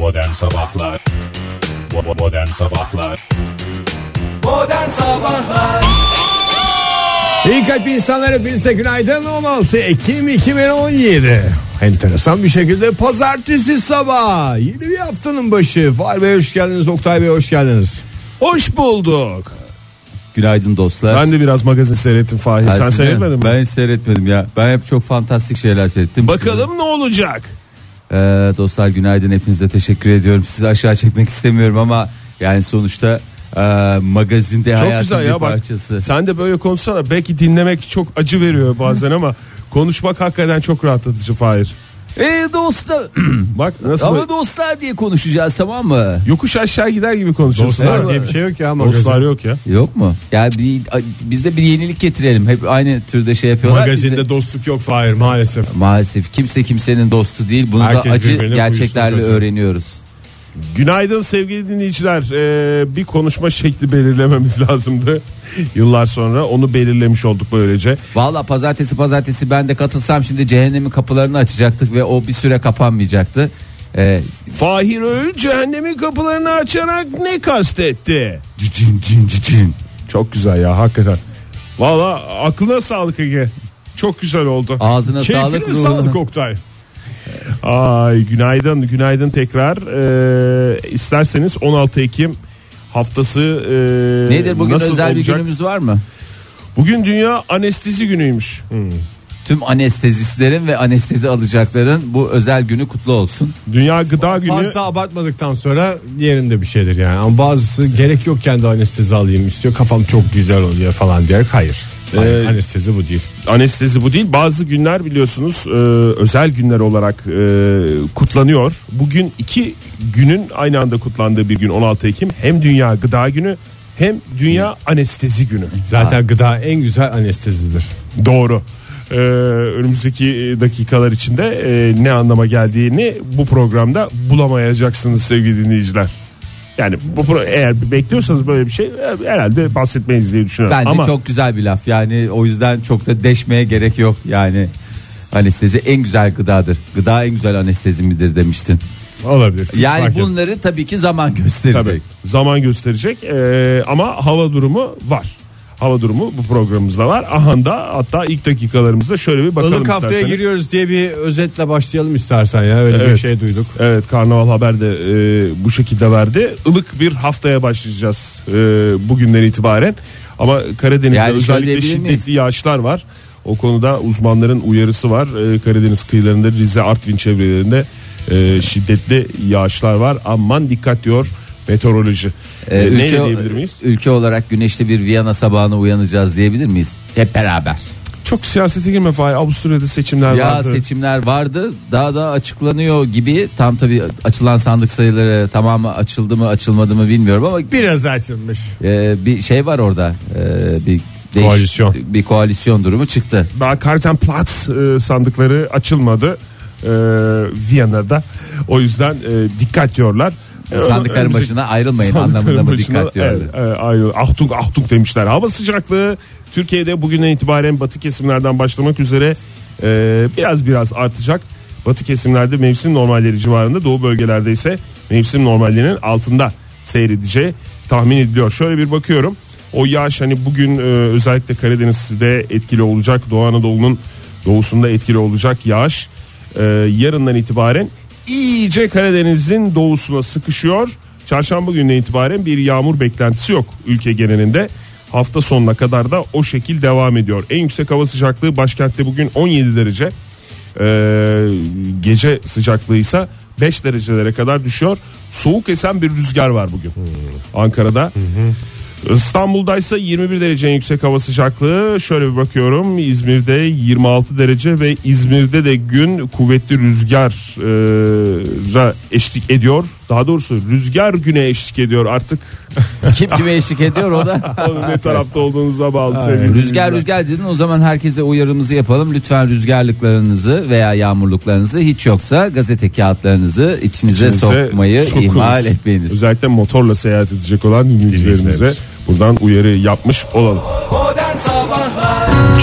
Modern Sabahlar Modern Sabahlar Modern Sabahlar İyi kalp insanlar hepinize günaydın 16 Ekim 2017 Enteresan bir şekilde pazartesi sabah Yeni bir haftanın başı Fahir Bey hoş geldiniz Oktay Bey hoş geldiniz Hoş bulduk. Günaydın dostlar. Ben de biraz magazin seyrettim Fahir. Sen seyretmedin mi? Ben hiç seyretmedim ya. Ben hep çok fantastik şeyler seyrettim. Bakalım ne olacak? Ee, dostlar günaydın hepinize teşekkür ediyorum. Sizi aşağı çekmek istemiyorum ama yani sonuçta e, magazinde Çok hayatın güzel bir ya bak. parçası. Sen de böyle konuşsana. Belki dinlemek çok acı veriyor bazen ama konuşmak hakikaten çok rahatlatıcı Fahir. Ee, dostlar Bak nasıl ama dostlar diye konuşacağız tamam mı? yokuş aşağı gider gibi konuşuyorsun. Dostlar diye bir şey yok ya magazin. Dostlar yok ya. Yok mu? Ya bir, biz de bir yenilik getirelim. Hep aynı türde şey yapıyorlar. Biz de- Magazinde dostluk yok Fahir maalesef Maalesef kimse kimsenin dostu değil. Bunu Herkes da acı birbirine gerçeklerle kaçırıyor. öğreniyoruz. Günaydın sevgili dinleyiciler. Ee, bir konuşma şekli belirlememiz lazımdı. Yıllar sonra onu belirlemiş olduk böylece. Valla pazartesi pazartesi ben de katılsam şimdi cehennemin kapılarını açacaktık ve o bir süre kapanmayacaktı. Ee, Fahir Öğün cehennemin kapılarını açarak ne kastetti? cicin cin cicin. Çok güzel ya hakikaten. Valla aklına sağlık Ege. Çok güzel oldu. Ağzına Keyfine sağlık ruhuna. sağlık Oktay Ay günaydın günaydın tekrar. Ee, isterseniz 16 Ekim haftası e, Nedir bugün nasıl özel olacak? bir günümüz var mı? Bugün Dünya Anestezi Günü'ymüş. Tüm anestezistlerin ve anestezi alacakların bu özel günü kutlu olsun. Dünya Gıda Günü. Fazla abartmadıktan sonra yerinde bir şeydir yani Ama bazısı gerek yokken de anestezi alayım istiyor Kafam çok güzel oluyor falan hayır Hayır, Ee, Anestezi bu değil Anestezi bu değil. Bazı günler biliyorsunuz e, özel günler olarak e, kutlanıyor. Bugün iki günün aynı anda kutlandığı bir gün 16 Ekim. Hem Dünya Gıda Günü hem Dünya Anestezi Günü. Zaten gıda en güzel anestezidir Doğru. Ee, önümüzdeki dakikalar içinde e, ne anlama geldiğini bu programda bulamayacaksınız sevgili dinleyiciler. Yani bu pro- eğer bekliyorsanız böyle bir şey e, herhalde bahsetmeyiz diye düşünüyorum. Bence Ama çok güzel bir laf yani o yüzden çok da deşmeye gerek yok yani. Anestezi en güzel gıdadır. Gıda en güzel anestezi midir demiştin. Olabilir fark Yani etmez. bunları tabii ki zaman gösterecek. tabii zaman gösterecek Ee, ama hava durumu var. Hava durumu bu programımızda var. Aha da hatta ilk dakikalarımızda şöyle bir bakalım Ilık haftaya isterseniz. giriyoruz diye bir özetle başlayalım istersen ya öyle bir Evet. şey duyduk. Evet Karnaval Haber de e, bu şekilde verdi. Ilık bir haftaya başlayacağız e, bugünden itibaren. Ama Karadeniz'de Yani özellikle şiddetli miyiz? yağışlar var. O konuda uzmanların uyarısı var. E, Karadeniz kıyılarında Rize Artvin çevrelerinde e, şiddetli yağışlar var. Aman dikkat diyor meteoroloji. Ee, E, ülke, diyebilir miyiz? ülke olarak güneşli bir Viyana sabahına uyanacağız diyebilir miyiz? Hep beraber. Çok siyasete girme Fahir. Avusturya'da seçimler Ya vardı. seçimler vardı daha da açıklanıyor gibi tam tabi açılan sandık sayıları tamamı açıldı mı açılmadı mı bilmiyorum ama Biraz açılmış. e, bir şey var orada e, bir değiş- Koalisyon. bir koalisyon durumu çıktı. Daha Kartenplatz e, sandıkları açılmadı e, Viyana'da. O yüzden e, dikkat diyorlar. Sandıkların başına ayrılmayın anlamında mı dikkat diyorlar. Ayrıl- ahtung ahtung demişler. Hava sıcaklığı Türkiye'de bugünden itibaren batı kesimlerden başlamak üzere e, biraz biraz artacak. Batı kesimlerde mevsim normalleri civarında doğu bölgelerde ise mevsim normallerinin altında seyredeceği tahmin ediliyor. Şöyle bir bakıyorum. O yağış hani bugün e, özellikle Karadeniz'de etkili olacak. Doğu Anadolu'nun doğusunda etkili olacak yağış. E, yarından itibaren iyice Karadeniz'in doğusuna sıkışıyor. Çarşamba gününe itibaren bir yağmur beklentisi yok ülke genelinde. Hafta sonuna kadar da o şekil devam ediyor. En yüksek hava sıcaklığı başkentte bugün 17 derece. Ee, gece sıcaklığı ise 5 derecelere kadar düşüyor. Soğuk esen bir rüzgar var bugün. Ankara'da. İstanbul'da ise 21 derece en yüksek hava sıcaklığı. Şöyle bir bakıyorum. İzmir'de 26 derece ve İzmir'de de gün kuvvetli rüzgara eşlik ediyor. Daha doğrusu rüzgar güne eşlik ediyor artık. Kim kime eşlik ediyor o da. Onun ne tarafta olduğunuza bağlı sevgili Rüzgar rüzgar dedin o zaman herkese uyarımızı yapalım. Lütfen rüzgarlıklarınızı veya yağmurluklarınızı hiç yoksa gazete kağıtlarınızı içinize, İçinize sokmayı sokunuz. ihmal etmeyiniz. Özellikle motorla seyahat edecek olan dinleyicilerimize Dinleyicilerimiz. Buradan uyarı yapmış olalım.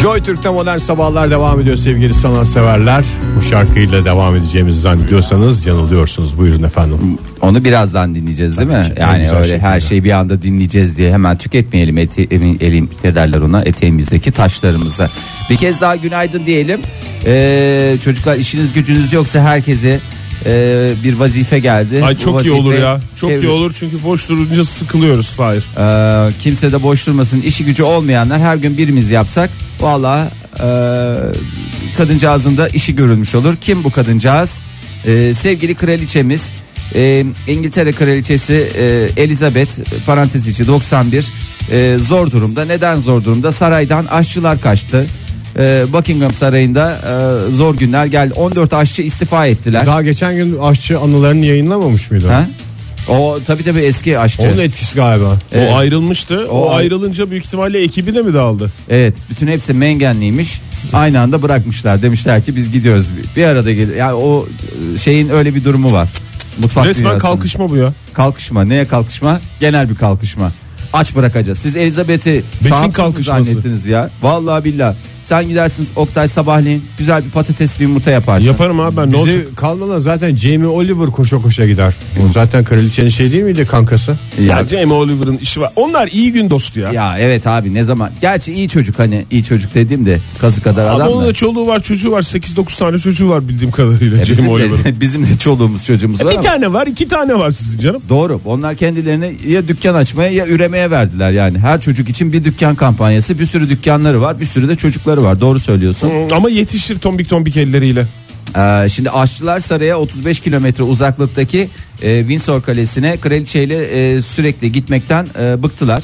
Joy Türk'te modern sabahlar devam ediyor sevgili sanatseverler. Bu şarkıyla devam edeceğimizi zannediyorsanız yanılıyorsunuz. Buyurun efendim. Onu birazdan dinleyeceğiz değil mi? ki, en Yani güzel öyle her şekilde. şeyi bir anda dinleyeceğiz diye hemen tüketmeyelim ete, emin, elim ne derler ona eteğimizdeki taşlarımızı. Bir kez daha günaydın diyelim. Ee, çocuklar işiniz gücünüz yoksa herkese e, bir vazife geldi. Ay çok iyi olur ya. Çok Evet. iyi olur çünkü boş durunca sıkılıyoruz Fahir. Ee, kimse de boş durmasın. İşi gücü olmayanlar her gün birimiz yapsak valla e, kadıncağızın da işi görülmüş olur. Kim bu kadıncağız? Ee, sevgili kraliçemiz e, İngiltere kraliçesi e, Elizabeth parantez içi 91 e, zor durumda. Neden zor durumda? Saraydan aşçılar kaçtı. E, Buckingham Sarayı'nda e, zor günler geldi. 14 aşçı istifa ettiler. Daha geçen gün aşçı anılarını yayınlamamış mıydı? Ha? O tabi tabi eski aşçı. Onun etkisi galiba. Evet. O ayrılmıştı. O, O ay- ayrılınca büyük ihtimalle ekibi de mi dağıldı? Evet bütün hepsi mengenliymiş. Aynı anda bırakmışlar. Demişler ki biz gidiyoruz. Bir arada gel. Yani o e, şeyin öyle bir durumu var. Mutfak Resmen dünyasının. kalkışma bu ya. Kalkışma. Neye kalkışma? Genel bir kalkışma. Aç bırakacağız. Siz Elizabeth'i Besin kalkışması. zannettiniz ya. Vallahi billah. Sen gidersiniz Oktay sabahleyin güzel bir patatesli yumurta yaparsın. Yaparım abi ben ne olacak? kalmadan zaten Jamie Oliver koşa koşa gider. O zaten kraliçenin şey değil miydi kankası? Ya, Ya Jamie Oliver'ın işi var. Onlar iyi gün dostu ya. ya evet abi ne zaman. Gerçi iyi çocuk hani iyi çocuk dediğim de kazı kadar Ama adam onun da. da çoluğu var çocuğu var 8-9 tane çocuğu var bildiğim kadarıyla E, Jamie bizim, Oliver'ın. de, bizim de çoluğumuz çocuğumuz var Bir ama. tane var iki tane var sizin canım. Doğru. Onlar kendilerine ya dükkan açmaya ya üremeye verdiler yani. Her çocuk için bir dükkan kampanyası. Bir sürü dükkanları var, bir sürü de çocukları var. Doğru söylüyorsun. Ama yetişir tombik tombik elleriyle. Ee, şimdi Aşçılar Sarayı 35 kilometre uzaklıktaki e, Windsor Kalesi'ne kraliçeyle e, sürekli gitmekten e, bıktılar.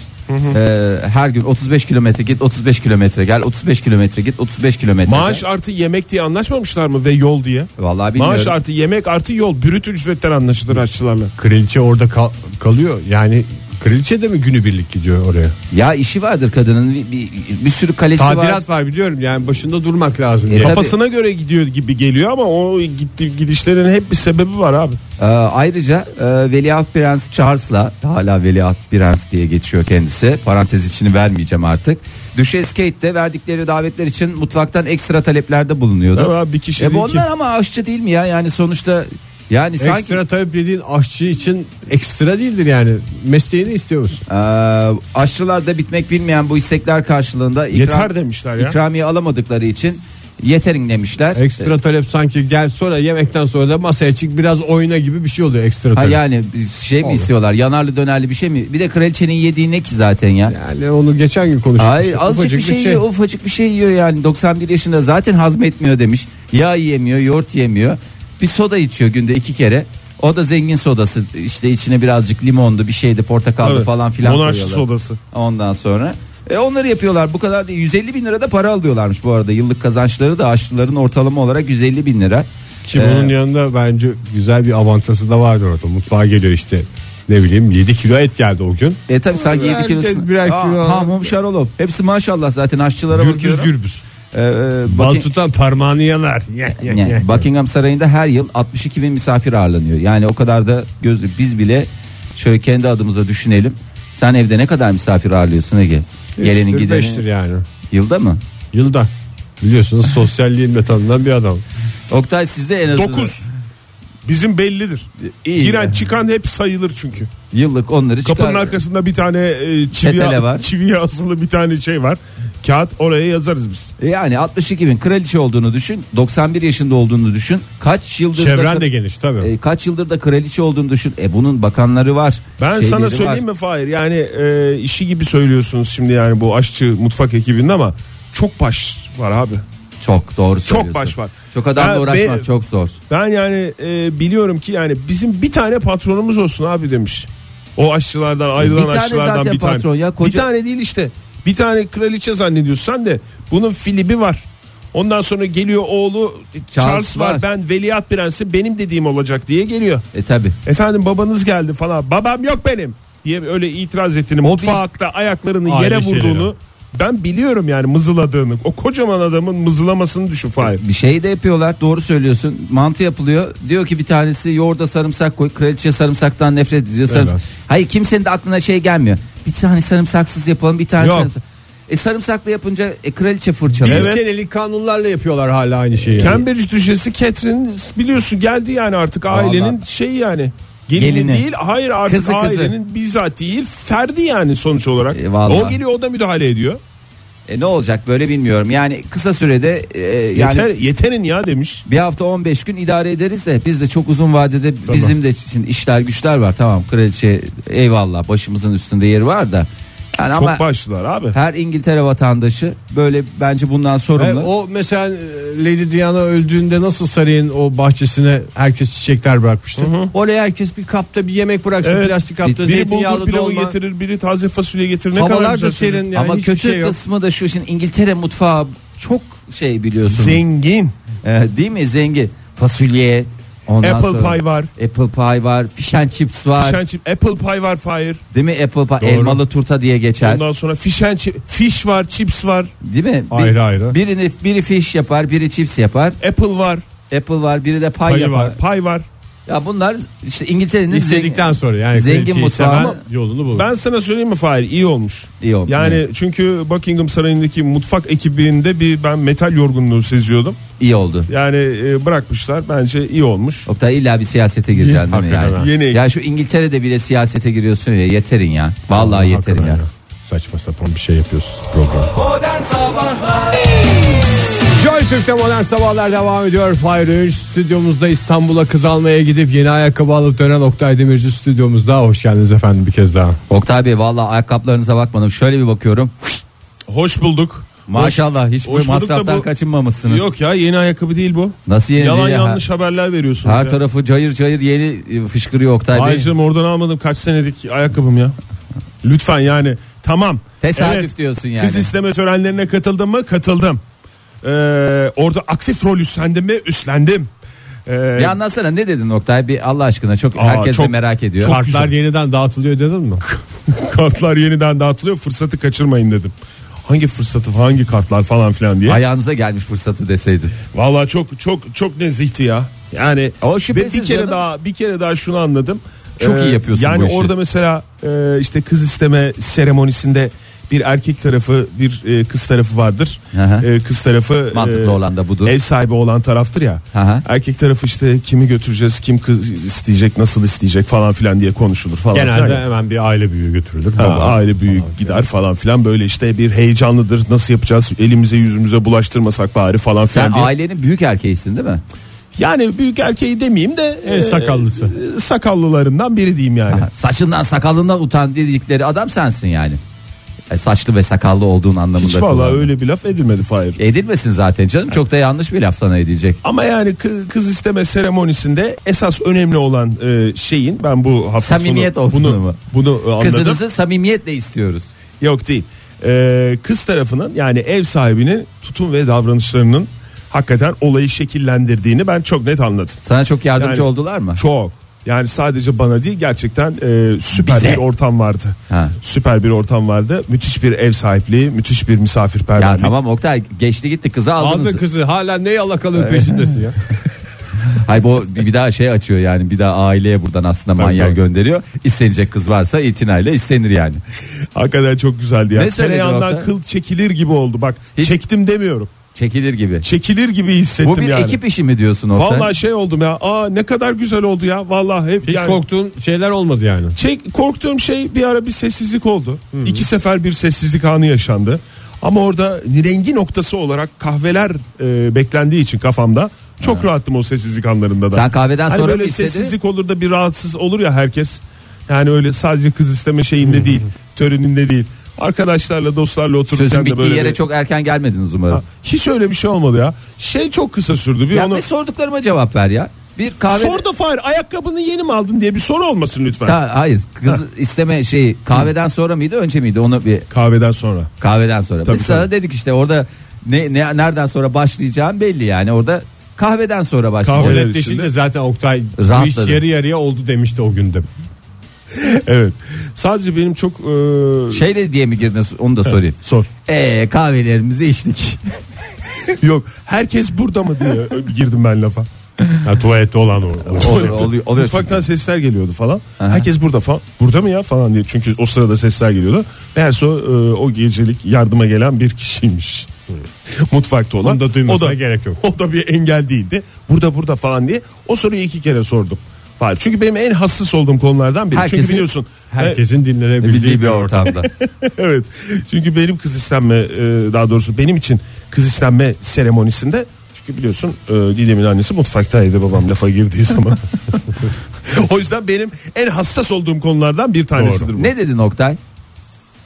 Ee, her gün 35 kilometre git 35 kilometre gel 35 kilometre git 35 kilometre Maaş gel. artı yemek diye anlaşmamışlar mı ve yol diye? Vallahi bilmiyorum. Maaş artı yemek artı yol. Brüt ücretten anlaşılır aşçılarla. Kraliçe orada kal- kalıyor. Yani kraliçe de mi günübirlik gidiyor oraya? Ya işi vardır kadının bir, bir, bir sürü kalesi var. Tadilat var biliyorum yani başında durmak lazım. E, diye. tabii. Kafasına göre gidiyor gibi geliyor ama o gitti gidişlerin hep bir sebebi var abi. Ee, ayrıca e, Veliaht Prens Charles'la hala Veliaht Prens diye geçiyor kendisi. Parantez içini vermeyeceğim artık. Düşes Kate de verdikleri davetler için mutfaktan ekstra taleplerde bulunuyordu. Abi? Bir kişi E değil ki. onlar ama aşçı değil mi ya? Yani sonuçta yani sanki Ekstra talep dediğin aşçı için ekstra değildir yani. Mesleğini istiyor musun? e, aşçılarda bitmek bilmeyen bu istekler karşılığında ikram, Yeter demişler ya. ikramiye alamadıkları için yeterin demişler. Ekstra talep sanki gel sonra yemekten sonra da masaya çık biraz oyna gibi bir şey oluyor ekstra Ha talep. yani şey mi Oldu. istiyorlar? Yanarlı dönerli bir şey mi? Bir de kraliçenin yediği ne ki zaten ya? Yani onu geçen gün konuştuk. Hayır İşte azıcık ufacık bir şey, yiyor ufacık bir şey yiyor yani 91 yaşında zaten hazmetmiyor demiş yağ yiyemiyor yoğurt yemiyor bir soda içiyor günde iki kere o da zengin sodası işte içine birazcık limondu bir şeydi portakaldı Evet. falan filan Monarşi koyuyorlar. sodası. ondan sonra e onları yapıyorlar bu kadar değil 150 bin lira da para alıyorlarmış bu arada yıllık kazançları da aşçıların ortalama olarak 150 bin lira Ki Ee, bunun yanında bence güzel bir avantajı da vardır orada. Mutfağa geliyor işte ne bileyim 7 kilo et geldi o gün. e tabi sanki 7 Herkes kilosu birer kilo ha Hamum Şarolov hepsi maşallah zaten aşçılara Gürbüz bakıyorum gürbüz. Ee, e, Bal Bucking- tutan parmağını yalar. Ye, ye, Yani ye. Buckingham Sarayı'nda her yıl 62 bin misafir ağırlanıyor. Yani o kadar da gözlü biz bile şöyle kendi adımıza düşünelim. Sen evde ne kadar misafir ağırlıyorsun Ege? Gelenin Üçtür, gideni beştir yani. yılda mı? Yılda. Biliyorsunuz sosyalliğin de tanınan bir adam. Oktay sizde en azından 9. Bizim bellidir. İyi. Giren çıkan hep sayılır çünkü. yıllık onları çıkar. Kapının arkasında bir tane e, çiviye, var. çiviye asılı bir tane şey var. Kağıt oraya yazarız biz. Yani 62 bin kraliçe olduğunu düşün. 91 yaşında olduğunu düşün. Kaç yıldır Çevren da, de geniş tabii. e, kaç yıldır da kraliçe olduğunu düşün. E bunun bakanları var. Ben sana var. söyleyeyim mi Fahir? Yani e, işi gibi söylüyorsunuz şimdi yani bu aşçı mutfak ekibinde ama çok baş var abi. Çok doğru söylüyorsun. Çok baş var. Çok adamla Ben- uğraşmak be- çok zor. Ben yani e, biliyorum ki yani bizim bir tane patronumuz olsun abi demiş. O aşçılardan ayrılan Bir aşçılardan bir tane. patron ya, koca- Bir tane değil işte. Bir tane kraliçe zannediyorsan de bunun Filip'i var. Ondan sonra geliyor oğlu Charles, Charles var. var. Ben veliaht prensi benim dediğim olacak diye geliyor. E tabi. Efendim babanız geldi falan. Babam yok benim diye öyle itiraz ettiğini mutfakta ayaklarını yere şeyleri. Ben biliyorum yani mızıladığını. O kocaman adamın mızılamasını düşün Fahir. Bir şey de yapıyorlar doğru söylüyorsun. Mantı yapılıyor. Diyor ki bir tanesi yoğurda sarımsak koy. Kraliçe sarımsaktan nefret ediyor. Sarımsak- Evet. Hayır kimsenin de aklına şey gelmiyor. Bir tane sarımsaksız yapalım bir tane Yok. sarımsak. E sarımsaklı yapınca e, kraliçe fırçalıyor. Bir Evet. senelik kanunlarla yapıyorlar hala aynı şeyi. Cambridge düşesi Catherine biliyorsun geldi yani artık ailenin Vallahi. şeyi yani. Gelini, Gelini. değil hayır artık Kızı, kızı. ailenin bizzat değil ferdi yani sonuç olarak. E, vallahi. o geliyor o da müdahale ediyor. E, ne olacak böyle bilmiyorum. Yani kısa sürede e, yani Yeter, yeterin ya demiş. bir hafta 15 gün idare ederiz de biz de çok uzun vadede bizim de şimdi işler güçler var. Tamam kraliçe eyvallah başımızın üstünde yeri var da. Yani Çok ama başlılar abi. her İngiltere vatandaşı böyle bence bundan sorumlu. E, o mesela e, Lady Diana öldüğünde nasıl sarayın o bahçesine herkes çiçekler bırakmıştı. Oraya herkes bir kapta bir yemek bıraksın Evet. plastik kapta Bir- Biri bulgur zeytinyağlı pilavı dolma. getirir, biri taze fasulye getirir. Ne kadar Havalar güzel da serin söylüyor. yani ama hiçbir kötü şey yok. kısmı da şu şimdi İngiltere mutfağı çok şey biliyorsun. Zengin. Ee, değil mi zengin? Fasulye. Ondan Apple sonra pie var. Apple pie var. Fish and chips var. Fish and chip, apple pie var fire. Değil mi Apple pie? Doğru. Elmalı turta diye geçer. Ondan sonra fish and chip, fish var, chips var, Değil mi? Bir- Ayrı ayrı. Birini biri fish yapar, biri chips yapar. apple var, Apple var, biri de pie Payı yapar. var. pie var. Ya bunlar işte İngiltere'nin İstedikten zengin- sonra yani zengin kraliçeyi mutfağı yolunu bulur. Ben sana söyleyeyim mi Fahir? İyi olmuş. iyi oldu. Yani Evet, çünkü Buckingham Sarayı'ndaki mutfak ekibinde bir ben metal yorgunluğu seziyordum. iyi oldu. Yani e, bırakmışlar. Bence iyi olmuş. Oktay illa bir siyasete gireceksin değil mi yani? Yeni- Ya şu İngiltere'de bile siyasete giriyorsun ya yeterin ya. Vallahi yeterin Hakikaten ya. Saçma sapan bir şey yapıyorsunuz program. Modern Sabahlar Türk'te modern sabahlar devam ediyor. Fahir stüdyomuzda İstanbul'a kız almaya gidip yeni ayakkabı alıp dönen Oktay Demirci stüdyomuzda. Hoş geldiniz efendim bir kez daha. Oktay Bey vallahi ayakkabılarınıza bakmadım. Şöyle bir bakıyorum. Hoş bulduk. Maşallah hiç hoş bu masraftan bu- kaçınmamışsınız. Yok ya yeni ayakkabı değil bu. Nasıl yeni Yalan değil ya? yanlış haberler veriyorsunuz. Her ya. tarafı cayır cayır yeni e, fışkırıyor Oktay Bey. Ayrıca oradan almadım kaç senelik ayakkabım ya. Lütfen yani tamam. Tesadüf Evet, diyorsun yani. Kız isteme törenlerine katıldım mı? Katıldım. Ee, orada aktif rol üstlendim mi? Üstlendim. Ee, Bir anlatsana ne dedin Oktay? Bir Allah aşkına çok Aa, herkes de çok- merak ediyor. çok- Kartlar güzel. yeniden dağıtılıyor dedin mi? kartlar yeniden dağıtılıyor fırsatı kaçırmayın dedim. Hangi fırsatı hangi kartlar falan filan diye. Ayağınıza gelmiş fırsatı deseydin. Vallahi çok çok çok nezihti ya. Yani O ve bir kere canım. daha bir kere daha şunu anladım. Çok iyi yapıyorsun Yani bu işi. orada mesela e, işte kız isteme seremonisinde bir erkek tarafı bir e, kız tarafı vardır. Aha. E, kız tarafı Mantıklı e, olan da budur. Ev sahibi olan taraftır ya. Aha. Erkek tarafı işte kimi götüreceğiz, kim kız isteyecek, nasıl isteyecek falan filan diye konuşulur falan. Genelde filan. hemen bir aile büyüğü götürülür. Ha, Baba. aile büyük gider falan filan böyle işte bir heyecanlıdır nasıl yapacağız elimize yüzümüze bulaştırmasak bari falan Sen filan diye. ailenin büyük erkeğisin değil mi? Yani büyük erkeği demeyeyim de En sakallısı. e, sakallılarından biri diyeyim yani. Saçından sakalından utan dedikleri adam sensin yani. E, saçlı ve sakallı olduğun anlamında. Hiç valla kullandım. öyle bir laf edilmedi Fahir. Edilmesin zaten canım. Çok da yanlış bir laf sana edecek. Ama yani kı- kız isteme seremonisinde esas önemli olan e, şeyin ben bu hafta Samimiyet sonu bunu, mu? bunu e, anladım. Kızınızı samimiyetle istiyoruz. Yok değil. E, kız tarafının yani ev sahibinin tutum ve davranışlarının hakikaten olayı şekillendirdiğini ben çok net anladım. Sana çok yardımcı Yani oldular mı? Çok. Yani sadece bana değil gerçekten e, süper Bize. bir ortam vardı. Ha. Süper bir ortam vardı. Müthiş bir ev sahipliği, müthiş bir misafirperverlik. Ya tamam Oktay geçti gitti kızı aldınız. Aldın kızı hala ne yalakalığın peşindesin ya. Hay bu bir daha şey açıyor yani bir daha aileye buradan aslında tabii. gönderiyor. İstenecek kız varsa itinayla istenir yani. Hakikaten çok güzeldi ya. Ne Tereyağından kıl çekilir gibi oldu. Bak Hiç- çektim demiyorum. Çekilir gibi. Çekilir gibi hissettim Bu bir yani. ekip işi mi diyorsun Oktay? Vallahi şey oldum ya. Aa ne kadar güzel oldu ya. Vallahi hep Hiç yani- korktuğun şeyler olmadı yani. Çek, korktuğum şey bir ara bir sessizlik oldu. Hmm. İki sefer bir sessizlik anı yaşandı. Ama orada rengi noktası olarak kahveler e, beklendiği için kafamda çok rahattım o sessizlik anlarında da. Sen kahveden hani sonra böyle mı istedin? sessizlik olur da bir rahatsız olur ya herkes. Yani öyle sadece kız isteme şeyinde değil, töreninde değil. Arkadaşlarla, dostlarla otururken Sözün de bittiği böyle yere bir- çok erken gelmediniz umarım. Ha, hiç öyle bir şey olmadı ya. Şey çok kısa sürdü. Bir ya onu bir sorduklarıma cevap ver ya. Bir kahve Sor da Fahir ayakkabını yeni mi aldın diye bir soru olmasın lütfen. Ta- hayır kız isteme şey kahveden sonra mıydı önce miydi onu bir Kahveden sonra. kahveden sonra. Tabii, Biz sana tabii. dedik işte orada ne, ne nereden sonra başlayacağın belli yani orada kahveden sonra başlayacağım. Netleşince içinde. zaten Oktay bu iş yarı yarıya oldu demişti o günde. Evet. Sadece benim çok e, Şeyle diye mi girdin onu da sorayım. sor. Eee kahvelerimizi içtik. Yok herkes burada mı diye girdim ben lafa. Ha, tuvalette olan o. Oluyor, oluyor, oluyor Mutfaktan çünkü. sesler geliyordu falan. Aha. Herkes burada falan. Burada mı ya falan diye. Çünkü o sırada sesler geliyordu. Meğerse o, e, o gecelik yardıma gelen bir kişiymiş. Mutfakta olan. Onu da duymasına o da, gerek yok. O da bir engel değildi. Burada burada falan diye. O soruyu iki kere sordum. Falan. Çünkü benim en hassas olduğum konulardan biri. Herkesin- Çünkü biliyorsun. Herkesin dinlenebildiği Bildiği bir ortamda. evet. Çünkü benim kız istenme e, daha doğrusu benim için kız istenme seremonisinde çünkü biliyorsun e, Didem'in annesi mutfaktaydı babam lafa girdiği zaman. o yüzden benim en hassas olduğum konulardan bir tanesidir bu. ne dedin Oktay?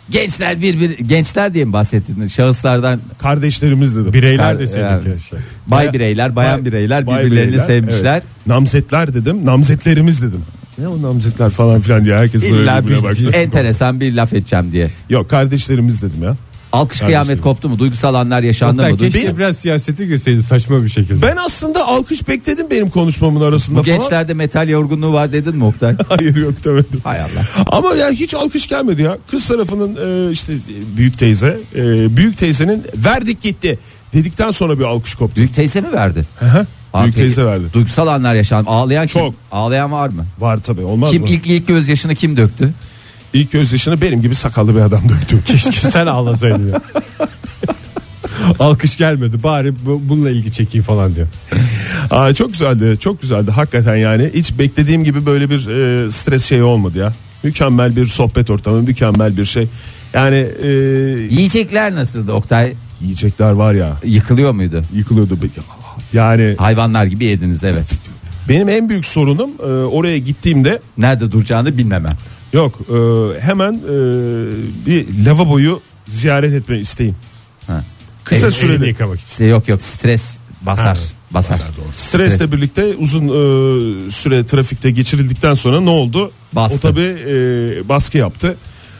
Gençler bir bir gençler diye mi bahsettin? Şahıslardan Kardeşlerimiz dedim. Bireyler Yani- de seninki. Şey. bay bireyler, bayan Bay- bireyler Bay birbirlerini bireyler, sevmişler. evet. Namzetler dedim. Namzetlerimiz dedim. Ne o namzetler falan filan diye herkes böyle İlla birbirine bir baktı. enteresan bir laf edeceğim diye. Yok kardeşlerimiz dedim ya. Alkış Kardeşlerim. kıyamet koptu mu? Duygusal anlar yaşandı Oktay mı? keşke Duygu- biraz siyasete girseydin saçma bir şekilde. Ben aslında alkış bekledim benim konuşmamın arasında Bu falan. gençlerde metal yorgunluğu var dedin mi Oktay? Hayır yok demedim. Hay Allah. Ama ya hiç alkış gelmedi ya. Kız tarafının e, işte büyük teyze, e, büyük teyzenin verdik gitti dedikten sonra bir alkış koptu. Büyük teyze mi verdi? Hı. Büyük teyze verdi. Duygusal anlar yaşandı. Ağlayan kim? Çok. Ağlayan var mı? Var tabii olmaz Kim mı? ilk ilk gözyaşını kim döktü? İlk gözyaşını benim gibi sakallı bir adam döktü. Keşke sen ağlasaydın ya. Alkış gelmedi bari bu- bununla ilgi çekeyim falan diyor. Aa, çok güzeldi çok güzeldi hakikaten yani. Hiç beklediğim gibi böyle bir e, stres şeyi olmadı ya. Mükemmel bir sohbet ortamı mükemmel bir şey. Yani e, Yiyecekler nasıldı Oktay? yiyecekler var ya Yıkılıyor muydu? yıkılıyordu. Yani Hayvanlar gibi yediniz evet. benim en büyük sorunum e, oraya gittiğimde Nerede duracağını bilmemem. Yok e, hemen e, bir lavaboyu ziyaret etme isteğim. Ha. Kısa Evet, süreli. Elini yıkamak için. İşte yok yok stres basar. basar. Stresle birlikte uzun e, süre trafikte geçirildikten sonra ne oldu? Bastı. O tabi baskı yaptı.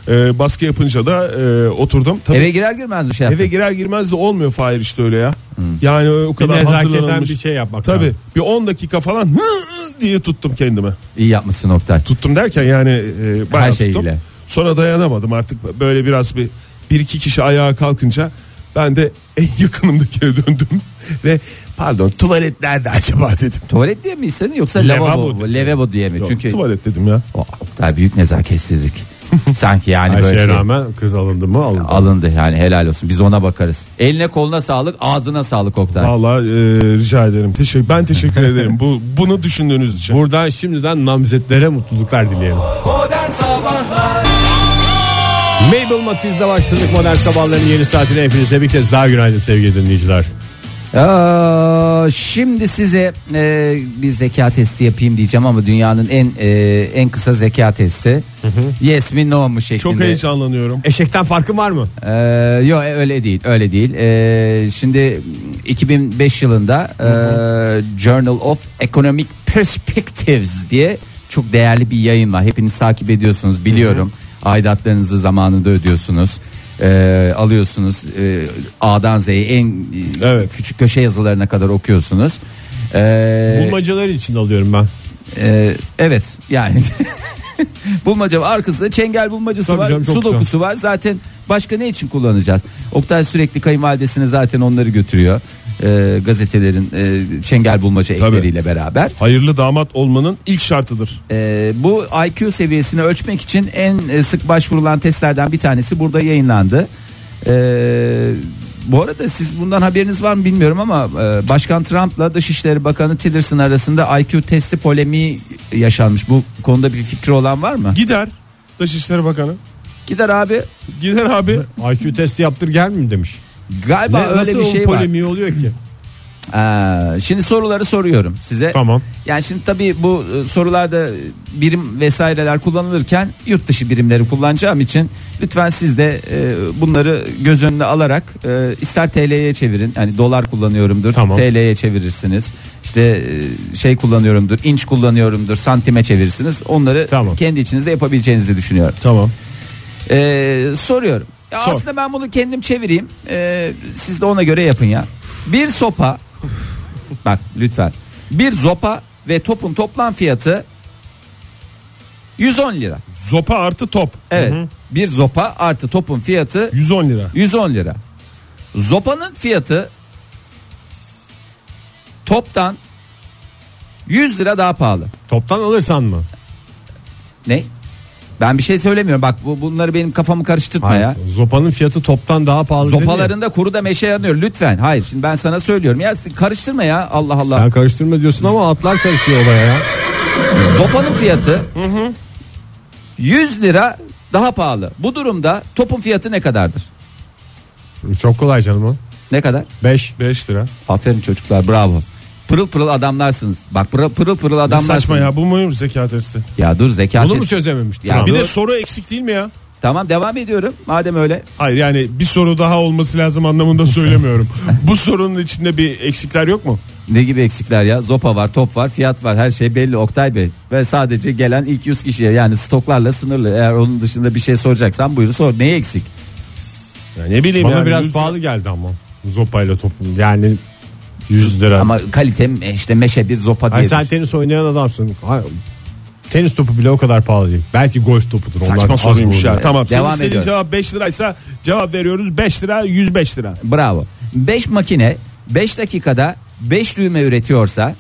E, baskı yapınca da e, oturdum. Tabii Eve girer girmez bir şey yaptın. eve girer girmez de olmuyor Fahir işte öyle ya. Yani o Bir kadar nezaketen hazırlanılmış. bir şey yapmak Tabii lazım. bir 10 dakika falan hı hı diye tuttum kendimi. İyi yapmışsın Oktay. Tuttum derken yani e, bayağı Her tuttum. şeyiyle. Sonra dayanamadım artık böyle biraz bir bir iki kişi ayağa kalkınca ben de en yakınımdakine döndüm ve pardon tuvalet nerede acaba dedim. Tuvalet diye mi istedin yoksa Lavabo lavabo, lavabo diye mi? Yok, Çünkü tuvalet dedim ya. o, Oktay büyük nezaketsizlik. Sanki yani Her böyle şeye şey. rağmen kız alındı mı alındı. Alındı yani helal olsun biz ona bakarız. Eline koluna sağlık ağzına sağlık Oktay. Vallahi e, rica ederim. Teşekkür ben teşekkür ederim. Bu bunu düşündüğünüz için. Buradan şimdiden namzetlere mutluluklar dileyelim. Modern Sabahlar Mabel Matiz'de başladık modern sabahların yeni saatine hepinize bir kez daha günaydın sevgili dinleyiciler. Aa, şimdi size e, bir zeka testi yapayım diyeceğim ama dünyanın en e, en kısa zeka testi. Yes mi no mu şeklinde. Çok heyecanlanıyorum. Eşekten farkı var mı? Ee, yok öyle değil öyle değil. Ee, şimdi 2005 yılında e, Journal of Economic Perspectives diye çok değerli bir yayın var. Hepiniz takip ediyorsunuz biliyorum. Aidatlarınızı zamanında ödüyorsunuz. Ee, alıyorsunuz e, A'dan Z'ye en e, Evet. küçük köşe yazılarına kadar okuyorsunuz. Ee, Bulmacalar için alıyorum ben. e, evet yani bulmaca var arkasında çengel bulmacası Tabii var canım, çok sudokusu var zaten başka ne için kullanacağız Oktay sürekli kayınvalidesine zaten onları götürüyor e, gazetelerin e, çengel bulmaca ekleriyle beraber Hayırlı damat olmanın ilk şartıdır. e, bu IQ seviyesini ölçmek için en e, sık başvurulan testlerden bir tanesi burada yayınlandı e, bu arada siz bundan haberiniz var mı bilmiyorum ama e, Başkan Trump'la Dışişleri Bakanı Tillerson arasında IQ testi polemiği yaşanmış. Bu konuda bir fikri olan var mı? Gider Dışişleri Bakanı. Gider abi. Gider abi. IQ testi yaptır gel mi demiş. Galiba Ne, öyle bir şey var. polemiği oluyor ki? Ee, şimdi soruları soruyorum size. Tamam. Yani şimdi tabii bu e, sorularda birim vesaireler kullanılırken yurt dışı birimleri kullanacağım için lütfen siz de e, bunları göz önüne alarak e, ister TL'ye çevirin. Hani dolar kullanıyorumdur. Tamam. TL'ye çevirirsiniz. İşte e, şey kullanıyorumdur, inç kullanıyorumdur, santime çevirirsiniz. Onları Tamam. kendi içinizde yapabileceğinizi düşünüyorum. Tamam. Ee, soruyorum. Ya Sor. Aslında ben bunu kendim çevireyim. Ee, siz de ona göre yapın ya. Bir sopa. bak lütfen. Bir zopa ve topun toplam fiyatı 110 lira. Zopa artı top. Evet. Bir zopa artı topun fiyatı 110 lira. 110 lira. Zopanın fiyatı toptan 100 lira daha pahalı. Toptan alırsan mı? Ne? Ben bir şey söylemiyorum. Bak bu bunları benim kafamı karıştırtma ya. Zopanın fiyatı toptan daha pahalı. Zopalarında kuru da meşe yanıyor lütfen. Hayır şimdi ben sana söylüyorum. Ya karıştırma ya Allah Allah. Sen karıştırma diyorsun ama atlar karışıyor olaya ya. Zopanın fiyatı 100 lira daha pahalı. Bu durumda topun fiyatı ne kadardır? Çok kolay canım o. Ne kadar? 5. 5 lira. Aferin çocuklar bravo. Pırıl pırıl adamlarsınız. Bak pırıl pırıl, pırıl Ne adamlarsınız. saçma ya bu mu zeka testi? Ya dur zeka Bunu mu testi. çözememiş? Ya? Bir bu- de soru eksik değil mi ya? Tamam devam ediyorum. Madem öyle. Hayır yani bir soru daha olması lazım anlamında söylemiyorum. bu sorunun içinde bir eksikler yok mu? Ne gibi eksikler ya? Zopa var, top var, fiyat var. Her şey belli Oktay Bey. Ve sadece gelen ilk 100 kişiye yani stoklarla sınırlı. Eğer onun dışında bir şey soracaksan buyur sor. Neye eksik? Ya ne bileyim Bana yani. biraz pahalı geldi ama. Zopayla topun. Yani 100 lira. Ama kalitem işte meşe bir zopa Ay diye. sen tenis oynayan adamsın. Tenis topu bile o kadar pahalı değil. Belki golf topudur. Onlar Saçma az soruymuş ya. Tamam. Senin Devam istediğin ediyorum. cevap 5 liraysa cevap veriyoruz 5 lira 105 lira. Bravo. 5 makine 5 dakikada 5 düğme üretiyorsa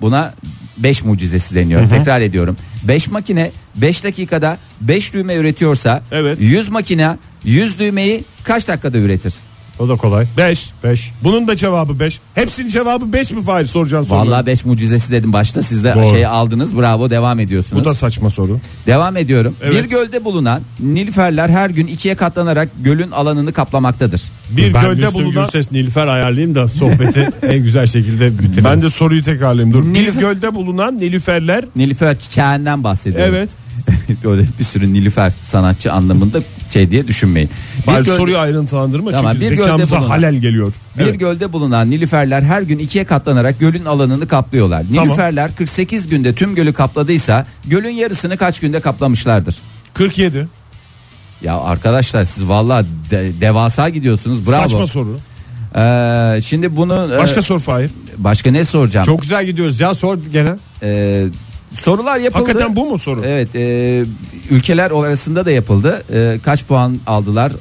buna 5 mucizesi deniyor. Tekrar ediyorum. 5 makine 5 dakikada 5 düğme üretiyorsa Evet. 100 makine 100 düğmeyi kaç dakikada üretir? O da kolay. 5. 5. Bunun da cevabı 5. Hepsinin cevabı 5 mi Fahir soracağın soru? Vallahi 5 mucizesi dedim başta siz de Doğru. şeyi aldınız. Bravo devam ediyorsunuz. Bu da saçma soru. Devam ediyorum. Evet. Bir gölde bulunan nilüferler her gün ikiye katlanarak gölün alanını kaplamaktadır. Bir ben gölde Müslüm bulunan Gürses Nilüfer ayarlayayım da sohbeti en güzel şekilde bitirelim. ben de soruyu tekrarlayayım dur. Bir Nilüfer- gölde bulunan nilüferler Nilüfer çiçeğinden bahsediyorum. evet. Böyle bir sürü nilüfer sanatçı anlamında şey diye düşünmeyin. Bir göl- soruyu ayrıntılandırma Tamam, çünkü bir gölde zekamıza bulunan- halel geliyor. Bir Evet. gölde bulunan nilüferler her gün ikiye katlanarak gölün alanını kaplıyorlar. Tamam. Nilüferler 48 günde tüm gölü kapladıysa gölün yarısını kaç günde kaplamışlardır? 47. Ya arkadaşlar siz valla de- devasa gidiyorsunuz. Bravo. Saçma soru. Ee, şimdi bunu e, Başka sor Fahir. başka ne soracağım? Çok güzel gidiyoruz ya sor gene. Ee, sorular yapıldı. Hakikaten bu mu soru? Evet, e, ülkeler arasında da yapıldı. E, kaç puan aldılar?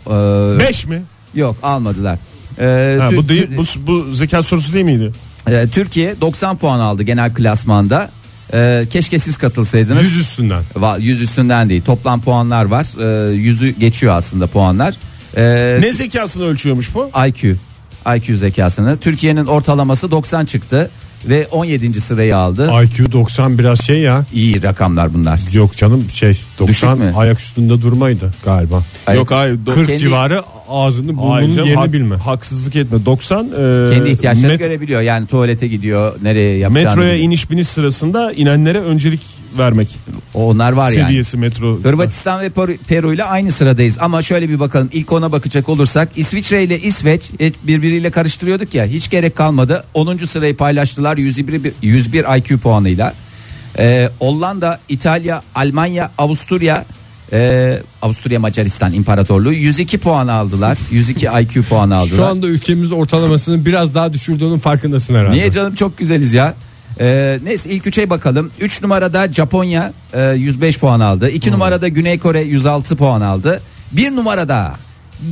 Ee, 5 mi? Yok, almadılar. Ee, Ha, bu değil bu, bu zeka sorusu değil miydi? e, Türkiye 90 puan aldı genel klasmanda. E, keşke siz katılsaydınız. Yüz üstünden. Va- yüz üstünden değil. Toplam puanlar var. E, yüzü geçiyor aslında puanlar. E, Ne zekasını ölçüyormuş bu? IQ. IQ zekasını. Türkiye'nin ortalaması 90 çıktı ve 17. sırayı aldı. IQ 90 biraz şey ya. İyi rakamlar bunlar. Yok canım şey 90 mü? ayak üstünde durmaydı galiba. Ay- Yok hayır. do- 40 Kendi- civarı ağzını burnunun yerini hak- bilme. Haksızlık etme. 90 e, Kendi ihtiyaçlarını met- görebiliyor. Yani tuvalete gidiyor, nereye yapacağını metroya biliyor. iniş biniş sırasında inenlere öncelik vermek Onlar var yani. seviyesi metro. Hırvatistan ve Peru- ile aynı sıradayız ama şöyle bir bakalım ilk ona bakacak olursak İsviçre ile İsveç e, birbiriyle karıştırıyorduk ya hiç gerek kalmadı 10. sırayı paylaştılar 101, 101 IQ puanıyla Ee, Hollanda, İtalya, Almanya, Avusturya e, Avusturya Macaristan İmparatorluğu 102 puan aldılar 102 IQ puanı aldılar Şu anda ülkemiz ortalamasını biraz daha düşürdüğünün farkındasın herhalde. Niye canım çok güzeliz ya. Ee, neyse ilk üçe bakalım. 3 numarada Japonya e, 105 puan aldı. 2 numarada Güney Kore 106 puan aldı. 1 numarada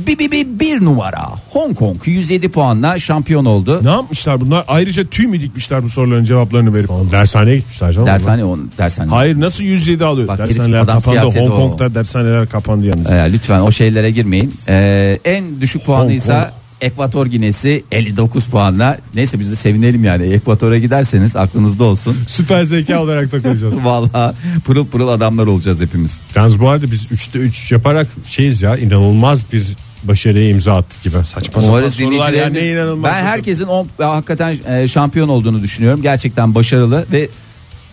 bir, bir, bir, bir numara Hong Kong 107 puanla şampiyon oldu. Ne yapmışlar bunlar? Ayrıca tüy mü dikmişler bu soruların cevaplarını verip? Oğlum, Dershaneye gitmişler canım. Dershane on dershane. Hayır nasıl 107 alıyor? Bak, dershaneler kapandı. Hong o. Kong'da dershaneler kapandı yalnız. Ee, lütfen o şeylere girmeyin. Ee, en düşük puanıysa. Ekvator Ginesi 59 puanla. Neyse biz de sevinelim yani. Ekvator'a giderseniz aklınızda olsun. Süper zeka olarak takılacağız. Vallahi pırıl pırıl adamlar olacağız hepimiz. Yalnız bu arada biz 3'te 3 yaparak şeyiz ya inanılmaz bir başarıya imza attık gibi. Saçma Umarız sorular ya, dinleyicilerimiz ne inanılmaz ben herkesin on, hakikaten e, şampiyon olduğunu düşünüyorum. Gerçekten başarılı ve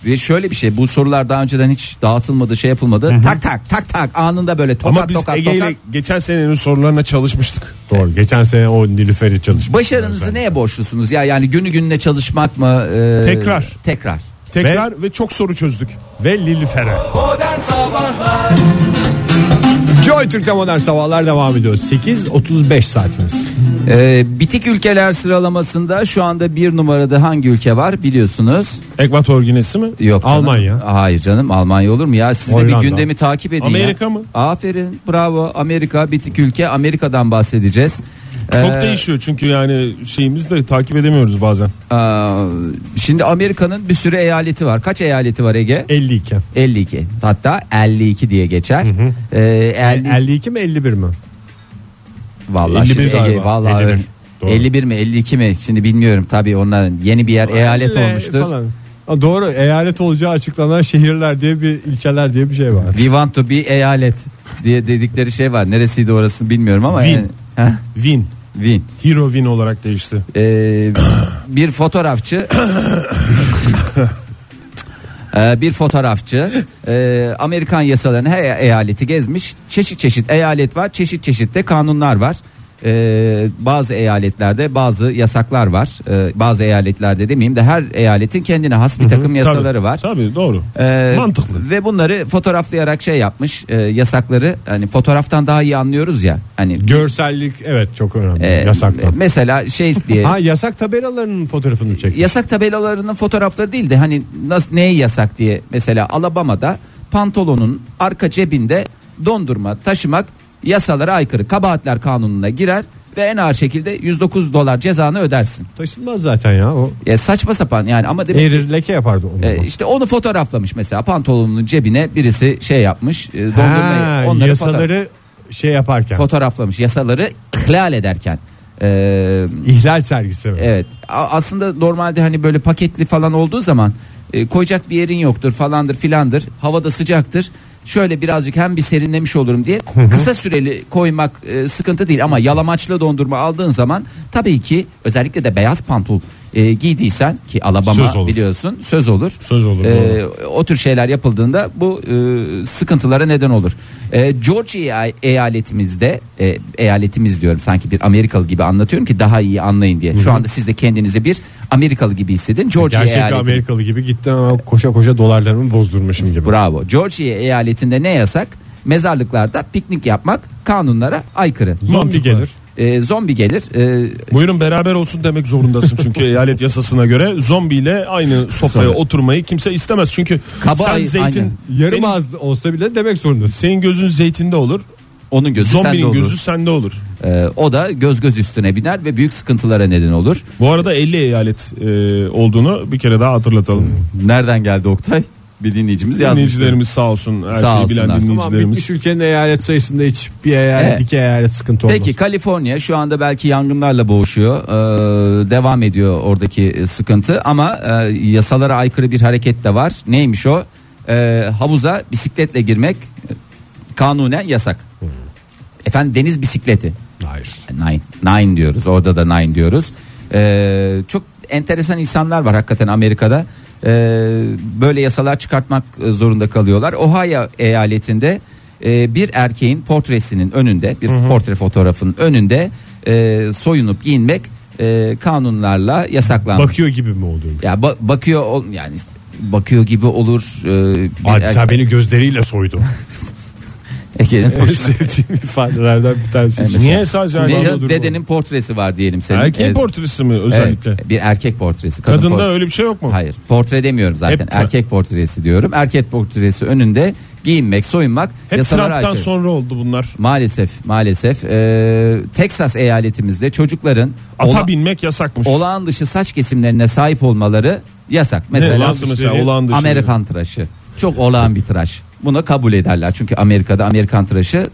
ve şöyle bir şey bu sorular daha önceden hiç dağıtılmadı şey yapılmadı. Tak tak tak tak anında böyle tokat Ama biz tokat Ege ile tokat. geçen senenin sorularına çalışmıştık. Doğru. Geçen sene o Nilüfer'i çalışmıştık. Başarınızı neye borçlusunuz ya yani günü gününe çalışmak mı? e, Tekrar. Tekrar. Tekrar ve, çok soru çözdük. Ve Nilüfer'e. Modern Sabahlar Joy Türk'te modern sabahlar devam ediyor. 8.35 saatimiz. E, bitik ülkeler sıralamasında şu anda bir numarada hangi ülke var biliyorsunuz? Ekvator Ginesi mi? Yok canım. Almanya. Hayır canım Almanya olur mu ya? Siz de bir Hollanda. gündemi takip edin Amerika ya. mı? Aferin bravo Amerika bitik ülke Amerika'dan bahsedeceğiz. Çok Ee, değişiyor çünkü yani şeyimiz de takip edemiyoruz bazen. Aa, şimdi Amerika'nın bir sürü eyaleti var. Kaç eyaleti var Ege? 52. 52. Hatta 52 diye geçer. Ee, 50 52 mi 51 mi? Vallahi 51 şimdi Ege, galiba. vallahi 51. öyle. Doğru. 51 mi 52 mi şimdi bilmiyorum tabii onların yeni bir yer eyalet olmuştur. falan. Doğru eyalet olacağı açıklanan şehirler diye bir ilçeler diye bir şey var. We want to be eyalet diye dedikleri şey var. Neresiydi orasını bilmiyorum ama Win. yani, Win. Win. Hero Win olarak değişti. Ee, bir fotoğrafçı Ee, bir fotoğrafçı e, Amerikan yasalarını her eyaleti gezmiş. Çeşit çeşit eyalet var, çeşit çeşit de kanunlar var. Ee, bazı eyaletlerde bazı yasaklar var. Ee, bazı eyaletlerde demeyeyim de her eyaletin kendine has bir takım yasaları Tabii, var. Tabii doğru. Ee, Mantıklı. Ve bunları fotoğraflayarak şey yapmış. e, yasakları hani fotoğraftan daha iyi anlıyoruz ya. Hani Görsellik evet çok önemli. e, Yasaktan. Mesela şey diye Ha yasak tabelalarının fotoğrafını çek. yasak tabelalarının fotoğrafları değil de hani nasıl neye yasak diye mesela Alabama'da pantolonun arka cebinde dondurma taşımak yasalara aykırı. Kabahatler kanununa girer ve en ağır şekilde 109 dolar cezanı ödersin. Taşınmaz zaten ya o. Ya saçma sapan yani ama demek Erir leke yapardı onu. e, işte onu fotoğraflamış mesela pantolonunun cebine birisi şey yapmış e, ha, dondurmayı onları fotoğraf- yasaları şey yaparken. fotoğraflamış yasaları ihlal ederken. E, İhlal sergisi. mi? Evet. Aslında normalde hani böyle paketli falan olduğu zaman e, koyacak bir yerin yoktur falandır filandır. Havada sıcaktır. Şöyle birazcık hem bir serinlemiş olurum diye kısa süreli koymak e, sıkıntı değil ama yalamaçlı dondurma aldığın zaman tabii ki özellikle de beyaz pantol e, giydiysen ki Alabama Söz biliyorsun söz olur. Söz olur, E, o tür şeyler yapıldığında bu e, sıkıntılara neden olur. E, Georgia eyaletimizde e, eyaletimiz diyorum sanki bir Amerikalı gibi anlatıyorum ki daha iyi anlayın diye. Şu anda siz de kendinizi bir Amerikalı gibi hissedin. Georgia Gerçek eyaleti. Amerikalı gibi gittim ama koşa koşa dolarlarımı bozdurmuşum gibi. Bravo. Georgia eyaletinde ne yasak? Mezarlıklarda piknik yapmak kanunlara aykırı. Zombi gelir. E, zombi gelir. E, Buyurun beraber olsun demek zorundasın çünkü eyalet yasasına göre zombiyle aynı sofraya oturmayı kimse istemez çünkü Kaba sen ay- zeytin aynen. Yarım senin, az olsa bile demek zorundasın. senin gözün zeytinde olur onun gözü sende zombinin olur. gözü sende olur. E, o da göz göz üstüne biner ve büyük sıkıntılara neden olur. Bu arada 50 eyalet e, olduğunu bir kere daha hatırlatalım. Nereden geldi Oktay? Bir dinleyicimiz yazmış. Dinleyicilerimiz sağ olsun her Sağ şeyi bilen. Ama dinleyicilerimiz. bitmiş ülkenin eyalet sayısında hiç bir eyalet Evet. iki eyalet sıkıntı olmaz. Peki Kaliforniya şu anda belki yangınlarla boğuşuyor. Ee, devam ediyor oradaki e, sıkıntı ama e, yasalara aykırı bir hareket de var. Neymiş o? Ee, havuza bisikletle girmek e, kanunen yasak. Efendim deniz bisikleti. Hayır. Nine. Nine diyoruz. Orada da nine diyoruz. Ee, çok enteresan insanlar var hakikaten Amerika'da. Ee, böyle yasalar çıkartmak e, zorunda kalıyorlar. Ohio eyaletinde e, bir erkeğin portresinin önünde bir portre fotoğrafının önünde e, soyunup giyinmek kanunlarla yasaklanmış. Bakıyor gibi mi oluyor? ya ba- bakıyor yani bakıyor gibi olur. E, Adeta erkek- beni gözleriyle soydu. Ege'nin en sevdiğim ifadelerden bir tanesi. Evet. Niye sadece Ne- durumu. dedenin portresi var diyelim senin. erkeğin portresi mi özellikle? Evet, bir erkek portresi. Kadın Kadında por- öyle bir şey yok mu? Hayır portre demiyorum zaten Hep- erkek portresi diyorum erkek portresi önünde giyinmek soyunmak Hep yasalara Trump'tan aykırı. sonra oldu bunlar. Maalesef maalesef Ee, Texas eyaletimizde çocukların Ata ola- binmek yasakmış. olağan dışı saç kesimlerine sahip olmaları yasak. Mesela Nasıl mesela olağan dışı? Amerikan tıraşı çok olağan bir tıraş bunu kabul ederler çünkü Amerika'da Amerikan tıraşı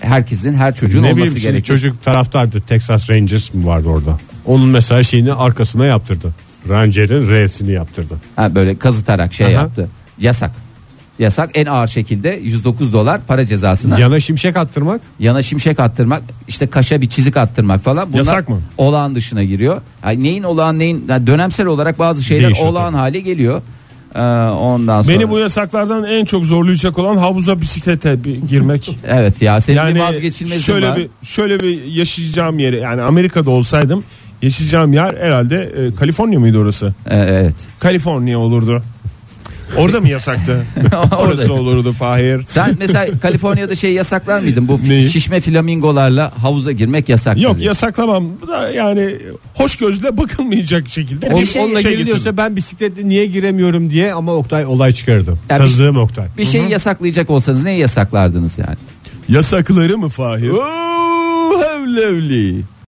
herkesin her çocuğun ne olması bileyim şimdi gerekiyor. çocuk taraftardı Texas Rangers mı vardı orada? Onun mesela şeyini arkasına yaptırdı. Ranger'in R'sini yaptırdı. Ha, böyle kazıtarak şey Aha. yaptı. Yasak. Yasak en ağır şekilde 109 dolar para cezasına. Yana şimşek attırmak Yana şimşek attırmak, işte kaşa bir çizik attırmak falan. Bunlar Yasak mı? Olağan dışına giriyor. Yani neyin olağan neyin yani dönemsel olarak bazı şeyler Değişiyor olağan tabii. hale geliyor. Ee, ondan sonra Beni bu yasaklardan en çok zorlayacak olan havuza bisiklete bir girmek. Evet ya senin yani vazgeçilmezin şöyle var. bir şöyle bir yaşayacağım yeri yani Amerika'da olsaydım yaşayacağım yer herhalde e, Kaliforniya mıydı orası? Ee, evet. Kaliforniya olurdu. Orada mı yasaktı? Orada. Orası olurdu Fahir. Sen mesela Kaliforniya'da şey yasaklar mıydın? Bu Neyi? şişme flamingolarla havuza girmek yasak. Yok tabii. yasaklamam da yani hoş gözle bakılmayacak şekilde On, bir şey, onunla şey giriliyorsa getirdim. ben bisikletle niye giremiyorum diye ama Oktay olay çıkardı. Ya bir- Kazığım Oktay. Bir şeyi yasaklayacak olsanız neyi yasaklardınız yani? Yasakları mı Fahir? Oo, hevlevli.